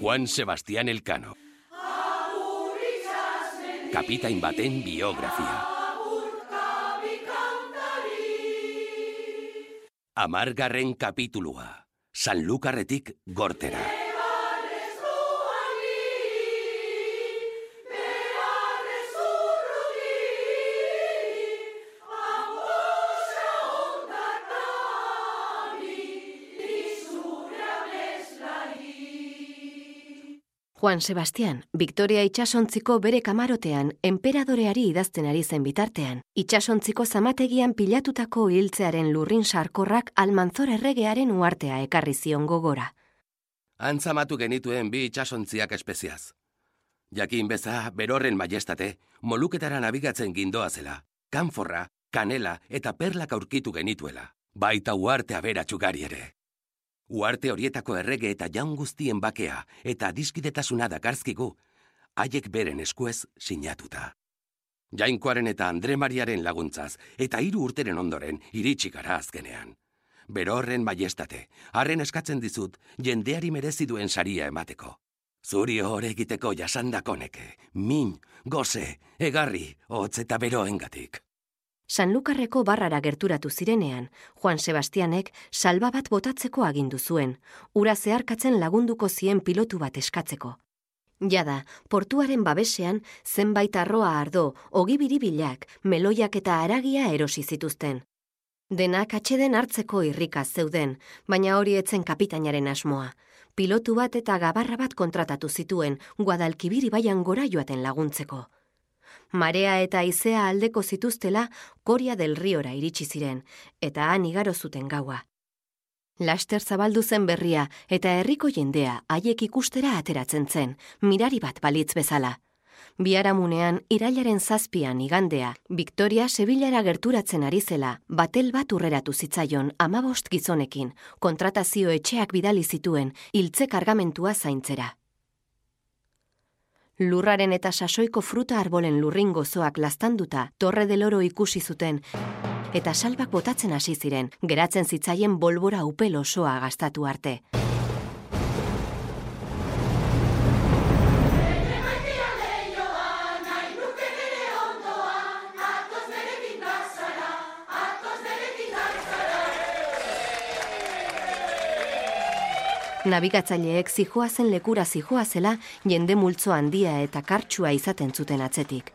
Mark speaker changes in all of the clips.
Speaker 1: Juan Sebastián Elcano. Kapitain baten biografia. Amargarren kapitulua. Sanlukarretik gortera.
Speaker 2: Juan Sebastián, Victoria itxasontziko bere kamarotean enperadoreari idazten ari zen bitartean, itxasontziko zamategian pilatutako hiltzearen lurrin sarkorrak almanzor erregearen uartea ekarri zion gogora.
Speaker 1: Antzamatu genituen bi itxasontziak espeziaz. Jakin beza, berorren majestate, moluketara nabigatzen gindoa zela, kanforra, kanela eta perlak aurkitu genituela, baita uartea bera txugari ere. Uarte horietako errege eta jaun guztien bakea eta diskidetasuna dakarzkigu, haiek beren eskuez sinatuta. Jainkoaren eta Andre Mariaren laguntzaz eta hiru urteren ondoren iritsi gara azkenean. Berorren maiestate, harren eskatzen dizut jendeari merezi duen saria emateko. Zuri hor egiteko jasandakoneke, min, goze, egarri, hotz eta beroengatik.
Speaker 2: Sanlukarreko barrara gerturatu zirenean, Juan Sebastianek salba bat botatzeko agindu zuen, ura zeharkatzen lagunduko zien pilotu bat eskatzeko. Jada, portuaren babesean zenbait arroa ardo, ogibiri bilak, meloiak eta aragia erosi zituzten. Denak atxeden hartzeko irrika zeuden, baina hori etzen kapitainaren asmoa. Pilotu bat eta gabarra bat kontratatu zituen, guadalkibiri baian gora joaten laguntzeko marea eta izea aldeko zituztela Koria del Riora iritsi ziren, eta han igaro zuten gaua. Laster zabaldu zen berria eta herriko jendea haiek ikustera ateratzen zen, mirari bat balitz bezala. Biaramunean, irailaren zazpian igandea, Victoria Sevillara gerturatzen ari zela, batel bat urreratu zitzaion amabost gizonekin, kontratazio etxeak bidali zituen, hiltze kargamentua zaintzera lurraren eta sasoiko fruta arbolen lurrin gozoak lastanduta torre del oro ikusi zuten eta salbak botatzen hasi ziren, geratzen zitzaien bolbora upel osoa gastatu arte. Nabigatzaileek zijoa zen lekura zijoa zela jende multzo handia eta kartsua izaten zuten atzetik.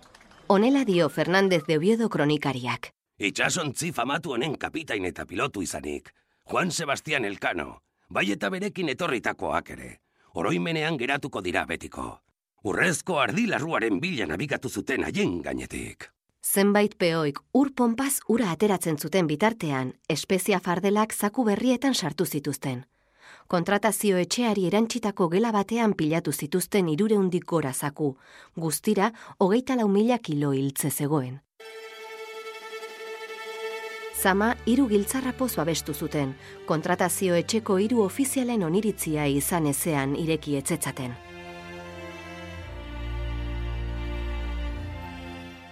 Speaker 2: Honela dio Fernandez de Oviedo kronikariak.
Speaker 1: Itxasontzi famatu honen kapitain eta pilotu izanik, Juan Sebastián Elcano, bai eta berekin etorritakoak ere, oroimenean geratuko dira betiko. Urrezko ardilarruaren bila nabigatu zuten haien gainetik.
Speaker 2: Zenbait peoik ur ponpaz ura ateratzen zuten bitartean, espezia fardelak zaku berrietan sartu zituzten kontratazio etxeari erantzitako gela batean pilatu zituzten irureundik gora zaku, guztira hogeita lau mila kilo hiltze zegoen. Zama, hiru giltzarrapoz babestu zuten, kontratazio etxeko hiru ofizialen oniritzia izan ezean ireki etzetzaten.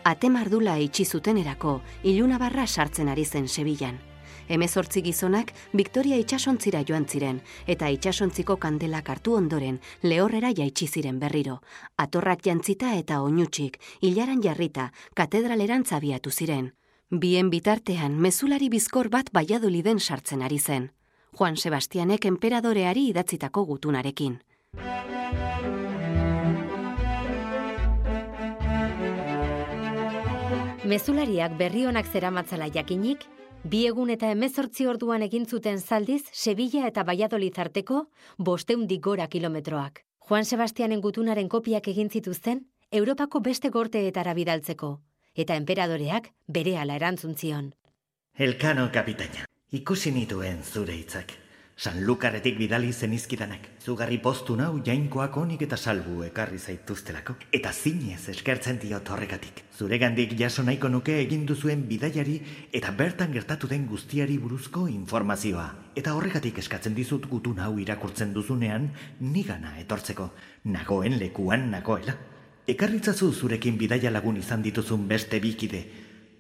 Speaker 2: Atemardula itxi zutenerako, ilunabarra sartzen ari zen Sevillan emezortzi gizonak Victoria itxasontzira joan ziren, eta itxasontziko kandelak hartu ondoren lehorrera jaitsi ziren berriro. Atorrak jantzita eta oinutxik, hilaran jarrita, katedraleran zabiatu ziren. Bien bitartean, mezulari bizkor bat baiadoliden sartzen ari zen. Juan Sebastianek emperadoreari idatzitako gutunarekin.
Speaker 3: Mezulariak berri honak zeramatzala jakinik, Bi egun eta emezortzi orduan egin zuten zaldiz, Sevilla eta Valladolid arteko bosteundik gora kilometroak. Juan Sebastianen gutunaren kopiak egin zituzten, Europako beste gorteetara bidaltzeko, eta emperadoreak bere ala erantzun zion.
Speaker 4: Elkano kapitaina, ikusi nituen zure hitzak. San Lukaretik bidali zenizkidanak. Zugarri postu nau jainkoak onik eta salbu ekarri zaituztelako. Eta zinez eskertzen dio torrekatik. Zure gandik jaso nahiko nuke egin duzuen bidaiari eta bertan gertatu den guztiari buruzko informazioa. Eta horregatik eskatzen dizut gutu nau irakurtzen duzunean nigana etortzeko. Nagoen lekuan nagoela. Ekarritzazu zurekin bidaia lagun izan dituzun beste bikide.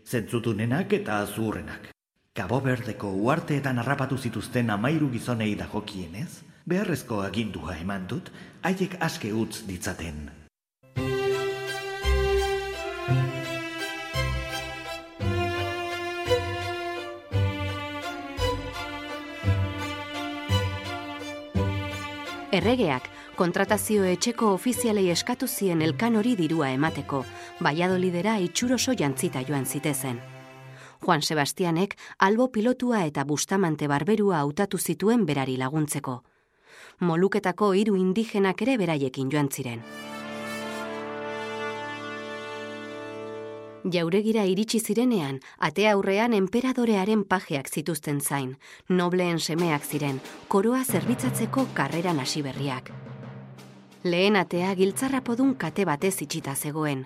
Speaker 4: Zentzutunenak eta azurrenak. Kabo berdeko uarteetan harrapatu zituzten amairu gizonei da jokienez, Beharrezko agindua eman dut, haiek aske utz ditzaten.
Speaker 2: Erregeak kontratazio etxeko ofizialei eskatu zien elkan hori dirua emateko, Baiadolidera itxuroso jantzita joan zitezen. Juan Sebastianek albo pilotua eta bustamante barberua hautatu zituen berari laguntzeko. Moluketako hiru indigenak ere beraiekin joan ziren. Jauregira iritsi zirenean, ate aurrean enperadorearen pajeak zituzten zain, nobleen semeak ziren, koroa zerbitzatzeko karreran hasi berriak. Lehen atea giltzarrapodun kate batez itxita zegoen.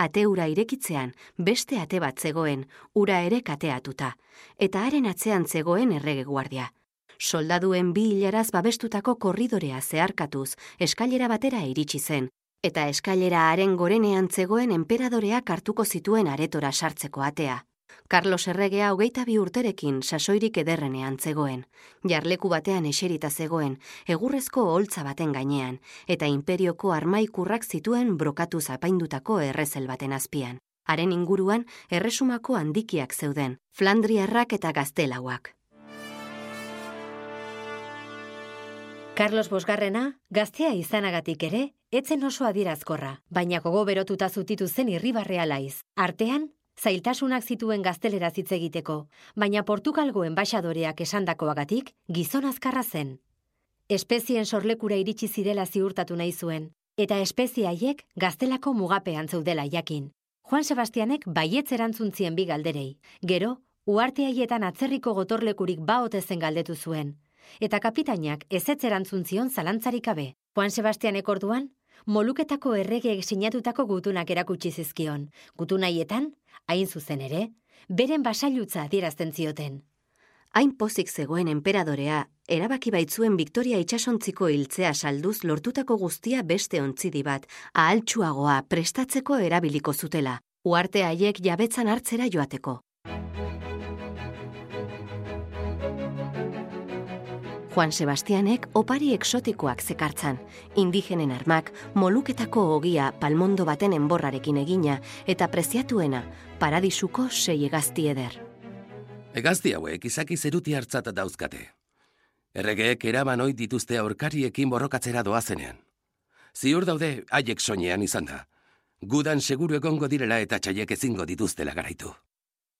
Speaker 2: Ate ura irekitzean, beste ate bat zegoen, ura ere kateatuta, eta haren atzean zegoen errege guardia. Soldaduen bi hilaraz babestutako korridorea zeharkatuz, eskailera batera iritsi zen, eta eskailera haren gorenean zegoen enperadoreak hartuko zituen aretora sartzeko atea. Carlos Erregea hogeita bi urterekin sasoirik ederrenean zegoen. Jarleku batean eserita zegoen, egurrezko holtza baten gainean, eta imperioko armaikurrak zituen brokatu zapaindutako errezel baten azpian. Haren inguruan, erresumako handikiak zeuden, Flandriarrak eta Gaztelauak.
Speaker 3: Carlos Bosgarrena, gaztea izanagatik ere, etzen oso adierazkorra, baina gogo berotuta zutitu zen irribarrea laiz. Artean, zailtasunak zituen gaztelera hitz egiteko, baina Portugalgo enbaixadoreak esandakoagatik gizon azkarra zen. Espezien sorlekura iritsi zirela ziurtatu nahi zuen, eta espezie haiek gaztelako mugapean zeudela jakin. Juan Sebastianek baietz erantzuntzien bi galderei. Gero, uarte haietan atzerriko gotorlekurik baote zen galdetu zuen, eta kapitainak ezetz erantzun zalantzarik gabe. Juan Sebastianek orduan, moluketako erregeek sinatutako gutunak erakutsi zizkion. Gutunaietan, hain zuzen ere, beren basailutza adierazten zioten.
Speaker 2: Hain pozik zegoen enperadorea, erabaki baitzuen Victoria itxasontziko hiltzea salduz lortutako guztia beste ontzidi bat, ahaltsuagoa prestatzeko erabiliko zutela, uarte haiek jabetzan hartzera joateko. Juan Sebastianek opari eksotikoak zekartzan, indigenen armak, moluketako ogia palmondo baten enborrarekin egina eta preziatuena paradisuko sei egazti eder.
Speaker 1: Egazti hauek izaki zeruti hartzat dauzkate. Erregeek eraman oit dituzte aurkariekin borrokatzera doazenean. Ziur daude haiek soinean izan da. Gudan seguru egongo direla eta txaiek ezingo dituztela garaitu.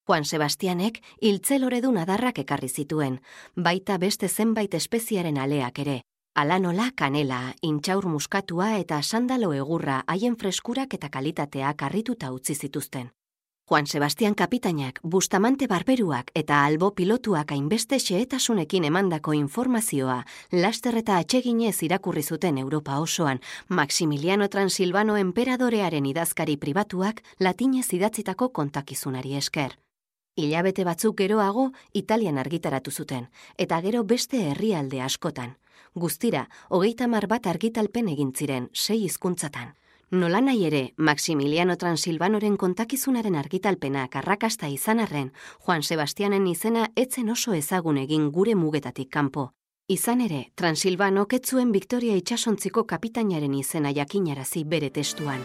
Speaker 2: Juan Sebastianek hiltzeloredun adarrak ekarri zituen, baita beste zenbait espeziaren aleak ere. Alanola kanela, intxaur muskatua eta sandalo egurra haien freskurak eta kalitateak harrituta utzi zituzten. Juan Sebastian kapitainak, bustamante barberuak eta albo pilotuak hainbeste xeetasunekin emandako informazioa laster eta atseginez irakurri zuten Europa osoan, Maximiliano Transilvano emperadorearen idazkari pribatuak latinez idatzitako kontakizunari esker. Ilabete batzuk geroago Italian argitaratu zuten, eta gero beste herrialde askotan. Guztira, hogeita mar bat argitalpen egin ziren, sei hizkuntzatan. Nola nahi ere, Maximiliano Transilvanoren kontakizunaren argitalpenak arrakasta izan arren, Juan Sebastianen izena etzen oso ezagun egin gure mugetatik kanpo. Izan ere, Transilvano ketzuen Victoria itxasontziko kapitainaren izena jakinarazi bere testuan.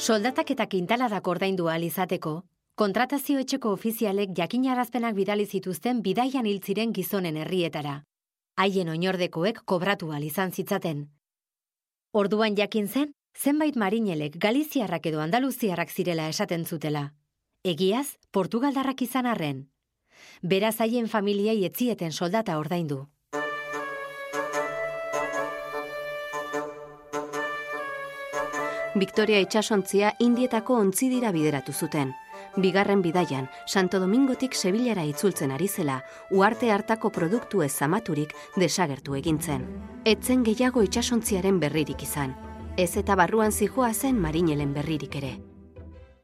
Speaker 3: Soldatak eta kintaladak ordaindu izateko, kontratazio etxeko ofizialek jakinarazpenak bidali zituzten bidaian hil ziren gizonen herrietara. Haien oinordekoek kobratu izan zitzaten. Orduan jakin zen, zenbait marinelek Galiziarrak edo Andaluziarrak zirela esaten zutela. Egiaz, Portugaldarrak izan arren. Beraz haien familiai etzieten soldata ordaindu.
Speaker 2: Victoria itxasontzia indietako ontzidira bideratu zuten. Bigarren bidaian, Santo Domingotik Sevillara itzultzen ari zela, uarte hartako produktu ez zamaturik desagertu egintzen. Etzen gehiago itxasontziaren berririk izan. Ez eta barruan zijoa zen marinelen berririk ere.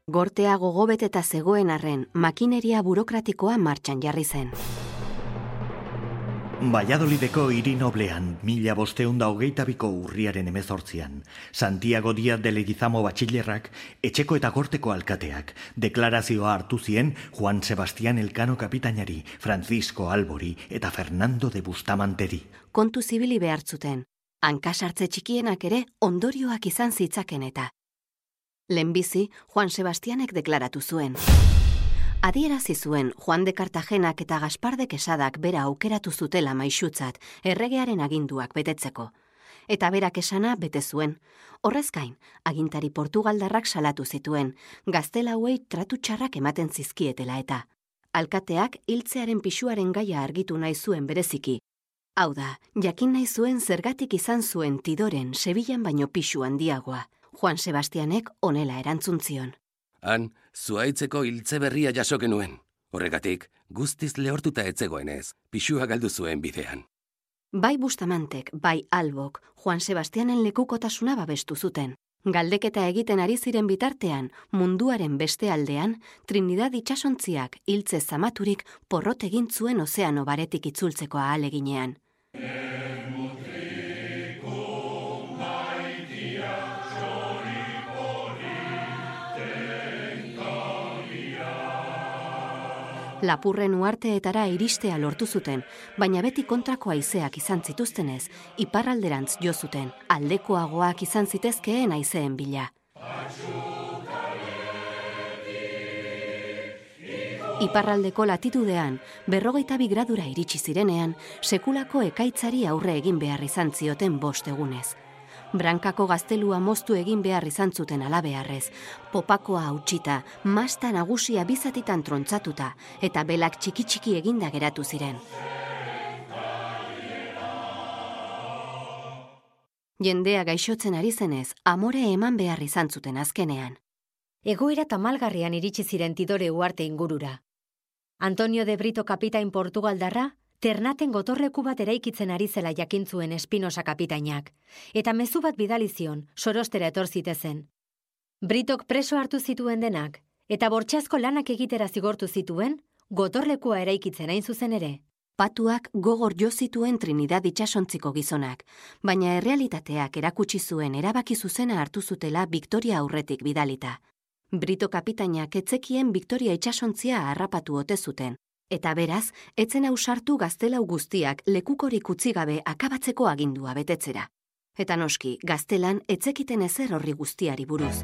Speaker 2: Gortea gogobet eta zegoen arren, makineria burokratikoa martxan jarri zen.
Speaker 4: Baiadolideko hiri noblean, mila bosteunda hogeita biko urriaren emezortzian, Santiago Díaz de Legizamo batxilerrak, etxeko eta gorteko alkateak, deklarazioa hartu zien Juan Sebastián Elkano kapitainari, Francisco Albori eta Fernando de Bustamanteri.
Speaker 2: Kontu zibili behartzuten, hankasartze txikienak ere ondorioak izan zitzaken eta. Lehenbizi, Juan Sebastianek deklaratu zuen. Adierazi zuen Juan de Cartagenak eta Gaspar de Quesadak bera aukeratu zutela maixutzat erregearen aginduak betetzeko. Eta berak esana bete zuen. Horrez gain, agintari Portugaldarrak salatu zituen, gaztelauei tratu txarrak ematen zizkietela eta. Alkateak hiltzearen pisuaren gaia argitu nahi zuen bereziki. Hau da, jakin nahi zuen zergatik izan zuen tidoren Sevillan baino pisu handiagoa. Juan Sebastianek onela erantzun
Speaker 1: Han, zuaitzeko hiltze berria jaso genuen. Horregatik, guztiz lehortuta etzegoenez, pixua galdu zuen bidean.
Speaker 2: Bai Bustamantek, bai Albok, Juan Sebastianen lekukotasuna babestu zuten. Galdeketa egiten ari ziren bitartean, munduaren beste aldean, Trinidad itxasontziak hiltze zamaturik porrot egin zuen ozeano baretik itzultzeko ahaleginean. Lapurren uarteetara iristea lortu zuten, baina beti kontrako haizeak izan zituztenez, iparralderantz jo zuten, aldekoagoak izan zitezkeen haizeen bila. Iparraldeko latitudean, berrogeita bigradura iritsi zirenean, sekulako ekaitzari aurre egin behar izan zioten bost egunez brankako gaztelua moztu egin behar izan zuten alabearrez, popakoa hautsita, masta nagusia bizatitan trontzatuta, eta belak txiki-txiki eginda geratu ziren. Jendea gaixotzen ari zenez, amore eman behar izan zuten azkenean.
Speaker 3: Egoera tamalgarrian iritsi ziren tidore uarte ingurura. Antonio de Brito kapitain Portugaldarra, ternaten gotorreku bat eraikitzen ari zela jakintzuen Espinosa kapitainak, eta mezu bat bidalizion, sorostera etor zitezen. Britok preso hartu zituen denak, eta bortxazko lanak egitera zigortu zituen, gotorlekua eraikitzen hain zuzen ere.
Speaker 2: Patuak gogor jo zituen Trinidad itxasontziko gizonak, baina errealitateak erakutsi zuen erabaki zuzena hartu zutela Victoria aurretik bidalita. Brito kapitainak etzekien Victoria itxasontzia harrapatu ote zuten, Eta beraz, etzen ausartu gaztelau guztiak lekukorik utzi gabe akabatzeko agindua betetzera. Eta noski, gaztelan etzekiten ezer horri guztiari buruz.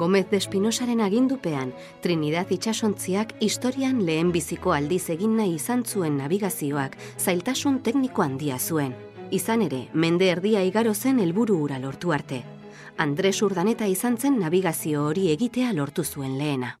Speaker 2: Gomez de Espinosaren agindupean, Trinidad itxasontziak historian lehen biziko aldiz egin nahi izan zuen navigazioak zailtasun tekniko handia zuen. Izan ere, mende erdia igaro zen helburu ura lortu arte. Andres Urdaneta izan zen navigazio hori egitea lortu zuen lehena.